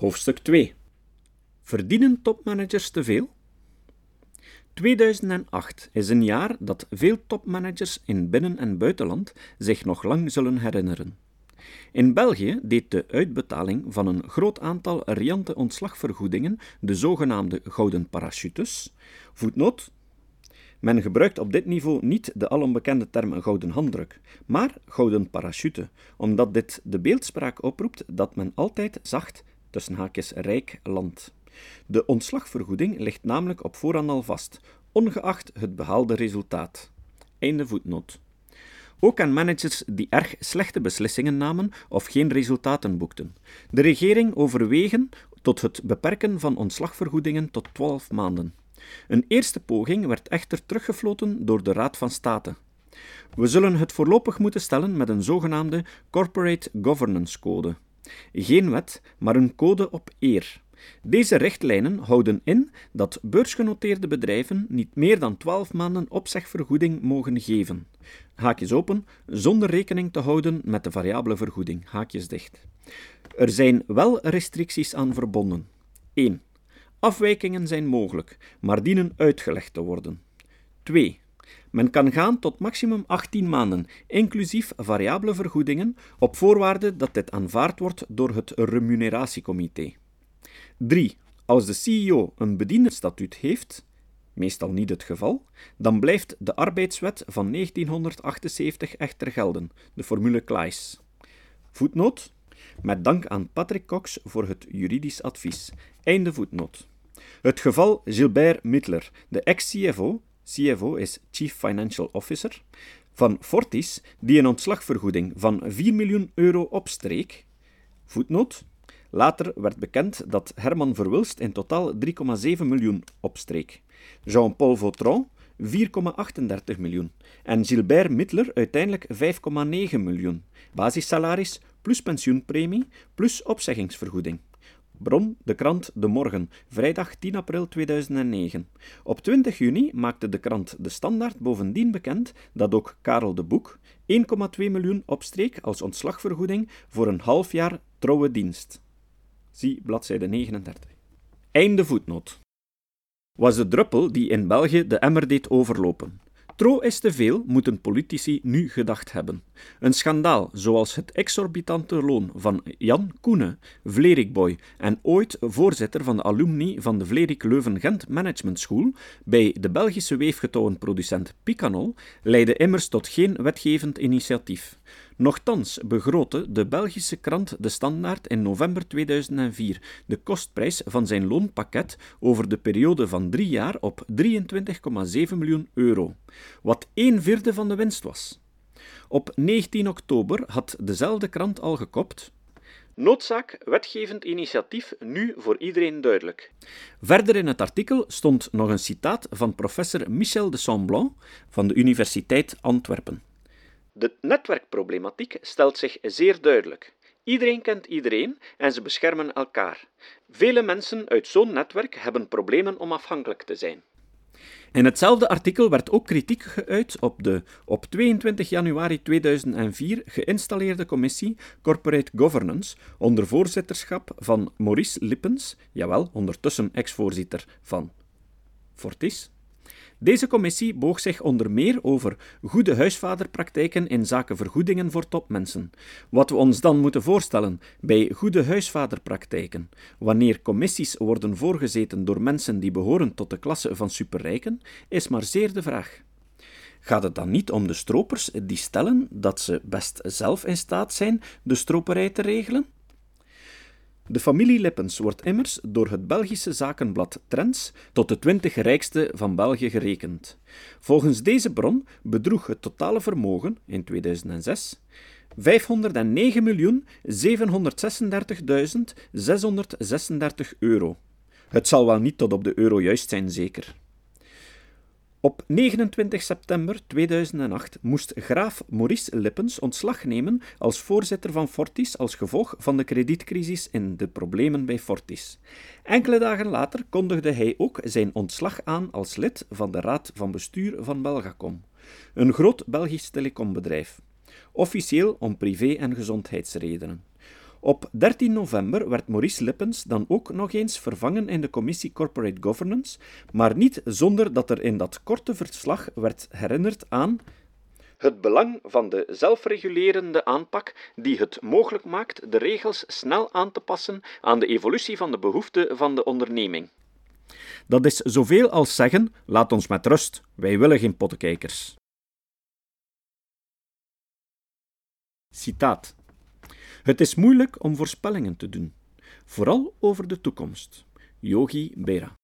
Hoofdstuk 2 Verdienen topmanagers te veel? 2008 is een jaar dat veel topmanagers in binnen- en buitenland zich nog lang zullen herinneren. In België deed de uitbetaling van een groot aantal riante ontslagvergoedingen, de zogenaamde gouden parachutes, voetnoot, men gebruikt op dit niveau niet de alombekende term gouden handdruk, maar gouden parachute, omdat dit de beeldspraak oproept dat men altijd zacht, tussen haakjes rijk, land. De ontslagvergoeding ligt namelijk op voorhand al vast, ongeacht het behaalde resultaat. Einde voetnoot. Ook aan managers die erg slechte beslissingen namen of geen resultaten boekten. De regering overwegen tot het beperken van ontslagvergoedingen tot 12 maanden. Een eerste poging werd echter teruggefloten door de Raad van State. We zullen het voorlopig moeten stellen met een zogenaamde Corporate Governance Code. Geen wet, maar een code op eer. Deze richtlijnen houden in dat beursgenoteerde bedrijven niet meer dan 12 maanden opzegvergoeding mogen geven. Haakjes open, zonder rekening te houden met de variabele vergoeding. Haakjes dicht. Er zijn wel restricties aan verbonden. 1. Afwijkingen zijn mogelijk, maar dienen uitgelegd te worden. 2. Men kan gaan tot maximum 18 maanden, inclusief variabele vergoedingen, op voorwaarde dat dit aanvaard wordt door het remuneratiecomité. 3. Als de CEO een bediendenstatuut heeft, meestal niet het geval, dan blijft de arbeidswet van 1978 echter gelden, de formule Claes. Voetnoot. Met dank aan Patrick Cox voor het juridisch advies. Einde voetnoot. Het geval Gilbert Mittler, de ex-CFO, CFO is Chief Financial Officer, van Fortis, die een ontslagvergoeding van 4 miljoen euro opstreek. Voetnoot. Later werd bekend dat Herman Verwulst in totaal 3,7 miljoen opstreek. Jean-Paul Vautron 4,38 miljoen en Gilbert Mittler uiteindelijk 5,9 miljoen. Basissalaris plus pensioenpremie plus opzeggingsvergoeding. Bron, de krant De Morgen, vrijdag 10 april 2009. Op 20 juni maakte de krant De Standaard bovendien bekend dat ook Karel de Boek 1,2 miljoen opstreek als ontslagvergoeding voor een half jaar trouwe dienst. Zie bladzijde 39. Einde voetnoot. Was de druppel die in België de emmer deed overlopen. Tro is te veel, moeten politici nu gedacht hebben. Een schandaal zoals het exorbitante loon van Jan Koene, Vlerikboy en ooit voorzitter van de alumni van de Vlerik Leuven-Gent Management School bij de Belgische weefgetouwenproducent Picanol leidde immers tot geen wetgevend initiatief. Nochtans begrootte de Belgische krant De Standaard in november 2004 de kostprijs van zijn loonpakket over de periode van drie jaar op 23,7 miljoen euro, wat een vierde van de winst was. Op 19 oktober had dezelfde krant al gekopt. Noodzaak wetgevend initiatief nu voor iedereen duidelijk. Verder in het artikel stond nog een citaat van professor Michel de Semblant van de Universiteit Antwerpen. De netwerkproblematiek stelt zich zeer duidelijk. Iedereen kent iedereen en ze beschermen elkaar. Vele mensen uit zo'n netwerk hebben problemen om afhankelijk te zijn. In hetzelfde artikel werd ook kritiek geuit op de op 22 januari 2004 geïnstalleerde commissie Corporate Governance onder voorzitterschap van Maurice Lippens, jawel, ondertussen ex-voorzitter van Fortis, deze commissie boog zich onder meer over goede huisvaderpraktijken in zaken vergoedingen voor topmensen. Wat we ons dan moeten voorstellen bij goede huisvaderpraktijken, wanneer commissies worden voorgezeten door mensen die behoren tot de klasse van superrijken, is maar zeer de vraag. Gaat het dan niet om de stropers die stellen dat ze best zelf in staat zijn de stroperij te regelen? De familie Lippens wordt immers door het Belgische zakenblad Trends tot de twintig rijkste van België gerekend. Volgens deze bron bedroeg het totale vermogen in 2006 509.736.636 euro. Het zal wel niet tot op de euro juist zijn, zeker. Op 29 september 2008 moest graaf Maurice Lippens ontslag nemen als voorzitter van Fortis als gevolg van de kredietcrisis en de problemen bij Fortis. Enkele dagen later kondigde hij ook zijn ontslag aan als lid van de raad van bestuur van Belgacom, een groot Belgisch telecombedrijf. Officieel om privé- en gezondheidsredenen. Op 13 november werd Maurice Lippens dan ook nog eens vervangen in de commissie Corporate Governance, maar niet zonder dat er in dat korte verslag werd herinnerd aan het belang van de zelfregulerende aanpak die het mogelijk maakt de regels snel aan te passen aan de evolutie van de behoeften van de onderneming. Dat is zoveel als zeggen: laat ons met rust, wij willen geen pottekijkers. Citaat. Het is moeilijk om voorspellingen te doen, vooral over de toekomst. Yogi Berra.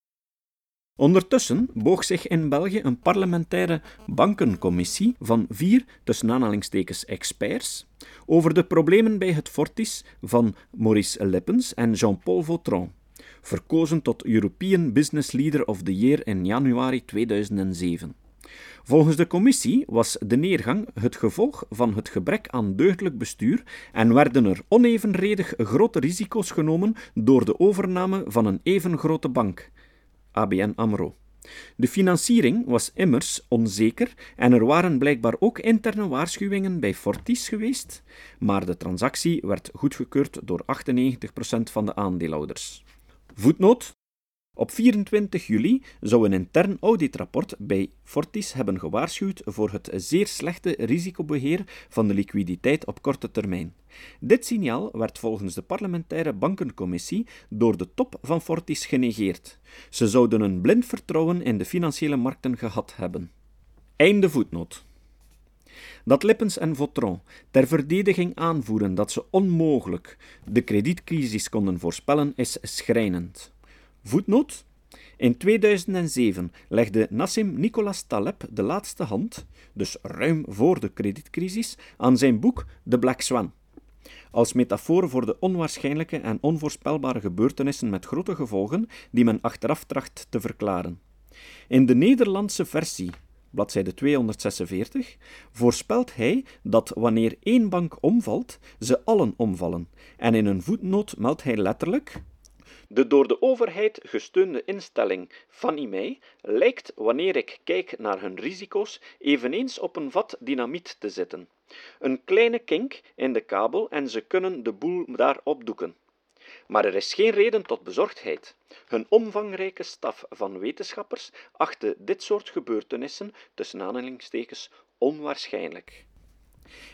Ondertussen boog zich in België een parlementaire bankencommissie van vier tussen aanhalingstekens experts over de problemen bij het Fortis van Maurice Lippens en Jean-Paul Vautron, verkozen tot European Business Leader of the Year in januari 2007. Volgens de commissie was de neergang het gevolg van het gebrek aan deugdelijk bestuur en werden er onevenredig grote risico's genomen door de overname van een even grote bank, ABN Amro. De financiering was immers onzeker en er waren blijkbaar ook interne waarschuwingen bij Fortis geweest, maar de transactie werd goedgekeurd door 98% van de aandeelhouders. Op 24 juli zou een intern auditrapport bij Fortis hebben gewaarschuwd voor het zeer slechte risicobeheer van de liquiditeit op korte termijn. Dit signaal werd volgens de parlementaire bankencommissie door de top van Fortis genegeerd. Ze zouden een blind vertrouwen in de financiële markten gehad hebben. Einde voetnoot. Dat Lippens en Vautron ter verdediging aanvoeren dat ze onmogelijk de kredietcrisis konden voorspellen, is schrijnend. Voetnoot. In 2007 legde Nassim Nicolas Taleb de laatste hand, dus ruim voor de kredietcrisis, aan zijn boek The Black Swan. Als metafoor voor de onwaarschijnlijke en onvoorspelbare gebeurtenissen met grote gevolgen die men achteraf tracht te verklaren. In de Nederlandse versie, bladzijde 246, voorspelt hij dat wanneer één bank omvalt, ze allen omvallen, en in een voetnoot meldt hij letterlijk de door de overheid gesteunde instelling Fannie Mae lijkt, wanneer ik kijk naar hun risico's, eveneens op een vat dynamiet te zitten. Een kleine kink in de kabel en ze kunnen de boel daar opdoeken. Maar er is geen reden tot bezorgdheid. Hun omvangrijke staf van wetenschappers achtte dit soort gebeurtenissen tussen aanhalingstekens onwaarschijnlijk.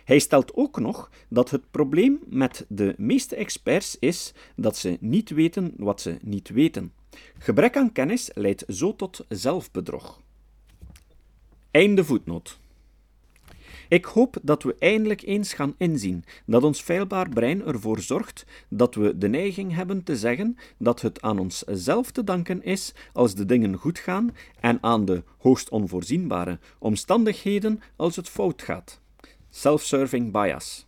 Hij stelt ook nog dat het probleem met de meeste experts is dat ze niet weten wat ze niet weten. Gebrek aan kennis leidt zo tot zelfbedrog. Einde voetnoot. Ik hoop dat we eindelijk eens gaan inzien dat ons feilbaar brein ervoor zorgt dat we de neiging hebben te zeggen dat het aan onszelf te danken is als de dingen goed gaan en aan de hoogst onvoorzienbare omstandigheden als het fout gaat. Self-serving bias.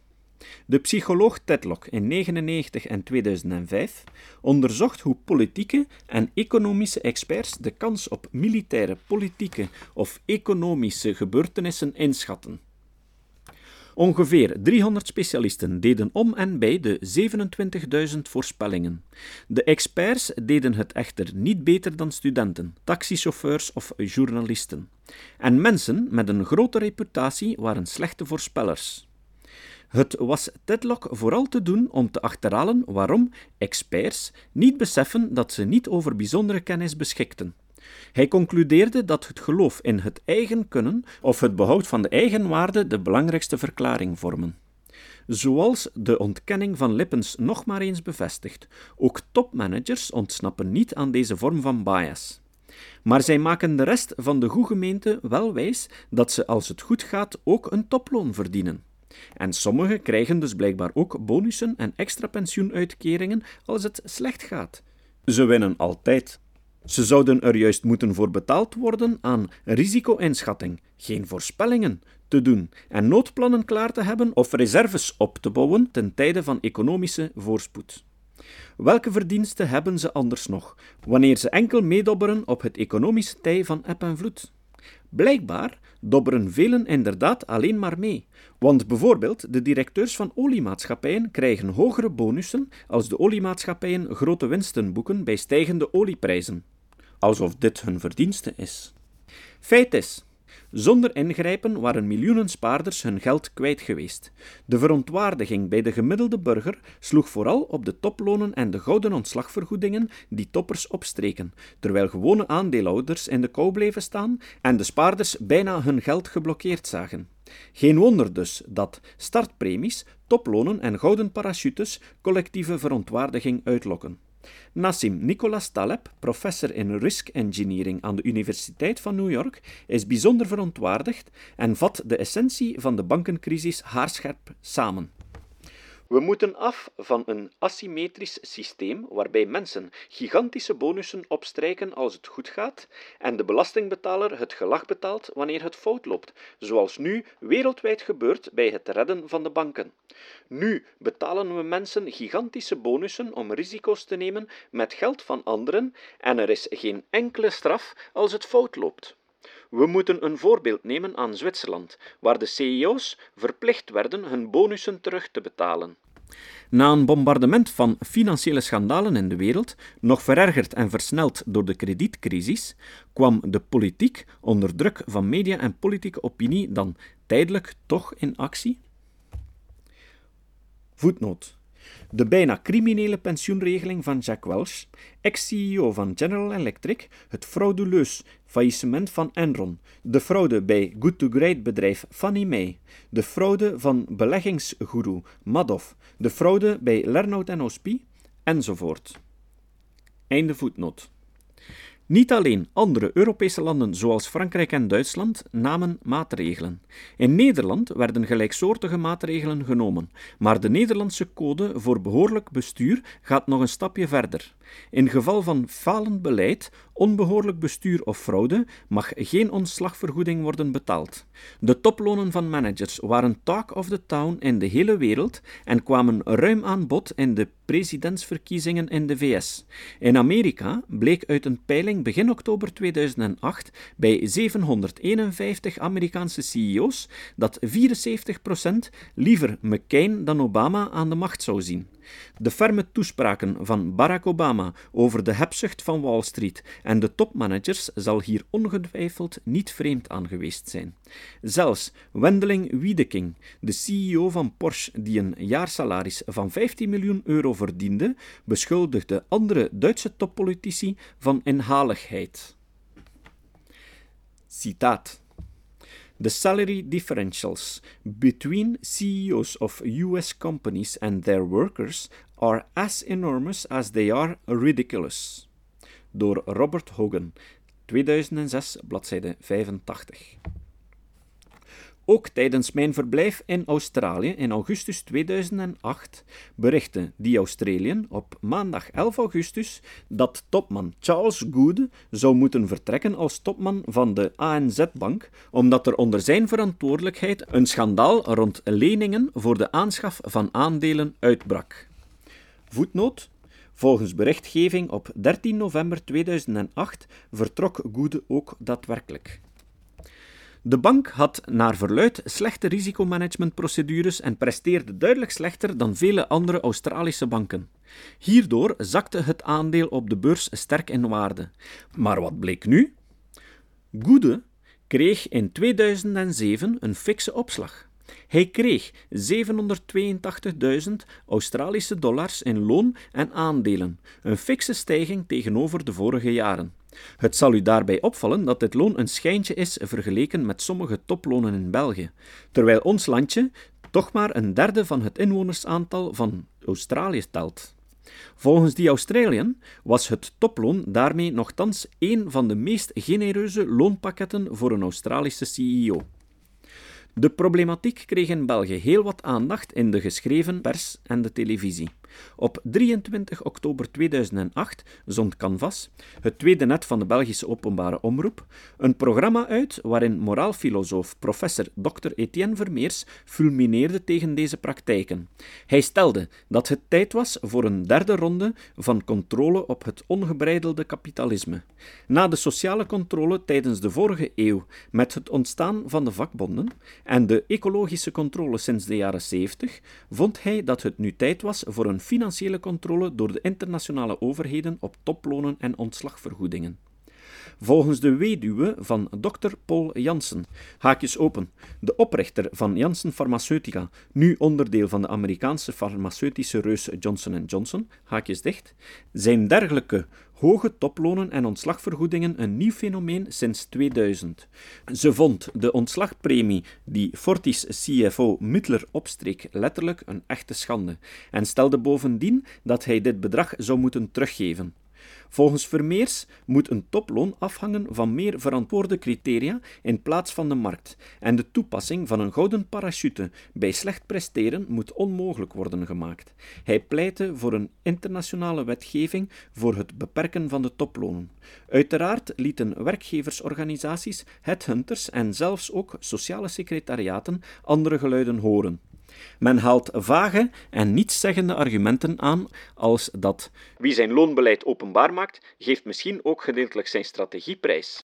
De psycholoog Tedlock in 1999 en 2005 onderzocht hoe politieke en economische experts de kans op militaire, politieke of economische gebeurtenissen inschatten. Ongeveer 300 specialisten deden om en bij de 27.000 voorspellingen. De experts deden het echter niet beter dan studenten, taxichauffeurs of journalisten. En mensen met een grote reputatie waren slechte voorspellers. Het was Tedlock vooral te doen om te achterhalen waarom experts niet beseffen dat ze niet over bijzondere kennis beschikten. Hij concludeerde dat het geloof in het eigen kunnen of het behoud van de eigen waarde de belangrijkste verklaring vormen. Zoals de ontkenning van Lippens nog maar eens bevestigt, ook topmanagers ontsnappen niet aan deze vorm van bias. Maar zij maken de rest van de goede gemeente wel wijs dat ze als het goed gaat ook een toploon verdienen. En sommigen krijgen dus blijkbaar ook bonussen en extra pensioenuitkeringen als het slecht gaat. Ze winnen altijd. Ze zouden er juist moeten voor betaald worden aan risico-inschatting, geen voorspellingen te doen en noodplannen klaar te hebben of reserves op te bouwen ten tijde van economische voorspoed. Welke verdiensten hebben ze anders nog, wanneer ze enkel meedobberen op het economische tij van eb en vloed? Blijkbaar dobberen velen inderdaad alleen maar mee, want bijvoorbeeld de directeurs van oliemaatschappijen krijgen hogere bonussen als de oliemaatschappijen grote winsten boeken bij stijgende olieprijzen alsof dit hun verdienste is. Feit is, Zonder ingrijpen waren miljoenen spaarders hun geld kwijt geweest. De verontwaardiging bij de gemiddelde burger sloeg vooral op de toplonen en de gouden ontslagvergoedingen die toppers opstreken, terwijl gewone aandeelhouders in de kou bleven staan en de spaarders bijna hun geld geblokkeerd zagen. Geen wonder dus dat startpremies, toplonen en gouden parachutes collectieve verontwaardiging uitlokken. Nassim Nicholas Taleb, professor in Risk Engineering aan de Universiteit van New York, is bijzonder verontwaardigd en vat de essentie van de bankencrisis haarscherp samen. We moeten af van een asymmetrisch systeem waarbij mensen gigantische bonussen opstrijken als het goed gaat en de belastingbetaler het gelag betaalt wanneer het fout loopt, zoals nu wereldwijd gebeurt bij het redden van de banken. Nu betalen we mensen gigantische bonussen om risico's te nemen met geld van anderen en er is geen enkele straf als het fout loopt. We moeten een voorbeeld nemen aan Zwitserland, waar de CEO's verplicht werden hun bonussen terug te betalen. Na een bombardement van financiële schandalen in de wereld, nog verergerd en versneld door de kredietcrisis, kwam de politiek onder druk van media en politieke opinie dan tijdelijk toch in actie? De bijna criminele pensioenregeling van Jack Welch, ex-CEO van General Electric, het frauduleus faillissement van Enron, de fraude bij good-to-great bedrijf Fannie Mae, de fraude van beleggingsgoeroe Madoff, de fraude bij Lernout en Ospie, enzovoort. Einde voetnoot. Niet alleen andere Europese landen zoals Frankrijk en Duitsland namen maatregelen. In Nederland werden gelijksoortige maatregelen genomen, maar de Nederlandse code voor behoorlijk bestuur gaat nog een stapje verder. In geval van falend beleid, onbehoorlijk bestuur of fraude mag geen ontslagvergoeding worden betaald. De toplonen van managers waren talk of the town in de hele wereld en kwamen ruim aan bod in de presidentsverkiezingen in de VS. In Amerika bleek uit een peiling begin oktober 2008 bij 751 Amerikaanse CEO's dat 74% liever McCain dan Obama aan de macht zou zien. De ferme toespraken van Barack Obama over de hebzucht van Wall Street en de topmanagers zal hier ongetwijfeld niet vreemd aan geweest zijn. Zelfs Wendeling Wiedeking, de CEO van Porsche, die een jaarsalaris van 15 miljoen euro verdiende, beschuldigde andere Duitse toppolitici van inhaligheid. Citaat. The salary differentials between CEOs of US companies and their workers are as enormous as they are ridiculous. Door Robert Hogan, 2006, bladzijde 85. Ook tijdens mijn verblijf in Australië in augustus 2008 berichtte The Australian op maandag 11 augustus dat topman Charles Good zou moeten vertrekken als topman van de ANZ-bank, omdat er onder zijn verantwoordelijkheid een schandaal rond leningen voor de aanschaf van aandelen uitbrak. Voetnoot Volgens berichtgeving op 13 november 2008 vertrok Goede ook daadwerkelijk. De bank had naar verluid slechte risicomanagementprocedures en presteerde duidelijk slechter dan vele andere Australische banken. Hierdoor zakte het aandeel op de beurs sterk in waarde. Maar wat bleek nu? Goede kreeg in 2007 een fikse opslag. Hij kreeg 782.000 Australische dollars in loon en aandelen, een fikse stijging tegenover de vorige jaren. Het zal u daarbij opvallen dat dit loon een schijntje is vergeleken met sommige toplonen in België, terwijl ons landje toch maar een derde van het inwonersaantal van Australië telt. Volgens die Australian was het toploon daarmee nogthans een van de meest genereuze loonpakketten voor een Australische CEO. De problematiek kreeg in België heel wat aandacht in de geschreven pers en de televisie. Op 23 oktober 2008 zond Canvas, het tweede net van de Belgische openbare omroep, een programma uit waarin moraalfilosoof professor Dr. Etienne Vermeers fulmineerde tegen deze praktijken. Hij stelde dat het tijd was voor een derde ronde van controle op het ongebreidelde kapitalisme. Na de sociale controle tijdens de vorige eeuw met het ontstaan van de vakbonden en de ecologische controle sinds de jaren 70, vond hij dat het nu tijd was voor een financiële controle door de internationale overheden op toplonen en ontslagvergoedingen. Volgens de weduwe van Dr. Paul Janssen, haakjes open, de oprichter van Janssen Pharmaceutica, nu onderdeel van de Amerikaanse farmaceutische reus Johnson Johnson, haakjes dicht, zijn dergelijke hoge toplonen en ontslagvergoedingen een nieuw fenomeen sinds 2000. Ze vond de ontslagpremie die Fortis CFO Mittler opstreek letterlijk een echte schande en stelde bovendien dat hij dit bedrag zou moeten teruggeven. Volgens Vermeers moet een toploon afhangen van meer verantwoorde criteria in plaats van de markt, en de toepassing van een gouden parachute bij slecht presteren moet onmogelijk worden gemaakt. Hij pleitte voor een internationale wetgeving voor het beperken van de toplonen. Uiteraard lieten werkgeversorganisaties, headhunters en zelfs ook sociale secretariaten andere geluiden horen. Men haalt vage en nietszeggende argumenten aan als dat wie zijn loonbeleid openbaar maakt, geeft misschien ook gedeeltelijk zijn strategie prijs.